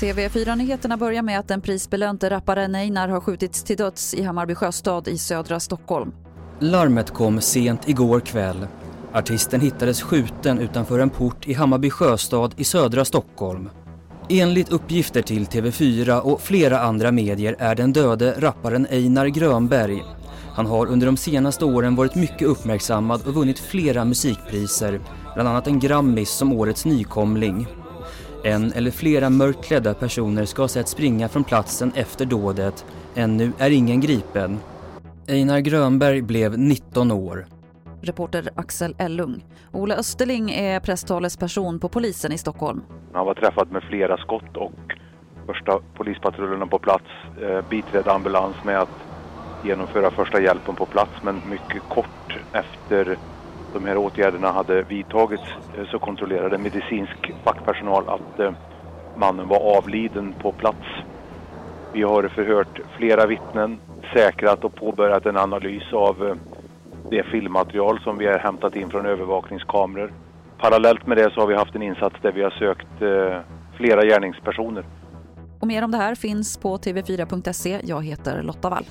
TV4-nyheterna börjar med att den prisbelönte rapparen Einar har skjutits till döds i Hammarby sjöstad i södra Stockholm. Larmet kom sent igår kväll. Artisten hittades skjuten utanför en port i Hammarby sjöstad i södra Stockholm. Enligt uppgifter till TV4 och flera andra medier är den döde rapparen Einar Grönberg. Han har under de senaste åren varit mycket uppmärksammad och vunnit flera musikpriser, bland annat en Grammis som årets nykomling. En eller flera mörkklädda personer ska ha sett springa från platsen efter dådet. Ännu är ingen gripen. Einar Grönberg blev 19 år. Reporter Axel Ellung. Ola Österling är presstalesperson på polisen i Stockholm. Han var träffad med flera skott och första polispatrullerna på plats eh, biträdde ambulans med att genomföra första hjälpen på plats men mycket kort efter de här åtgärderna hade vidtagits eh, så kontrollerade medicinsk fackpersonal att eh, mannen var avliden på plats. Vi har förhört flera vittnen, säkrat och påbörjat en analys av eh, det filmmaterial som vi har hämtat in från övervakningskameror. Parallellt med det så har vi haft en insats där vi har sökt flera gärningspersoner. Och mer om det här finns på tv4.se. Jag heter Lotta Wall.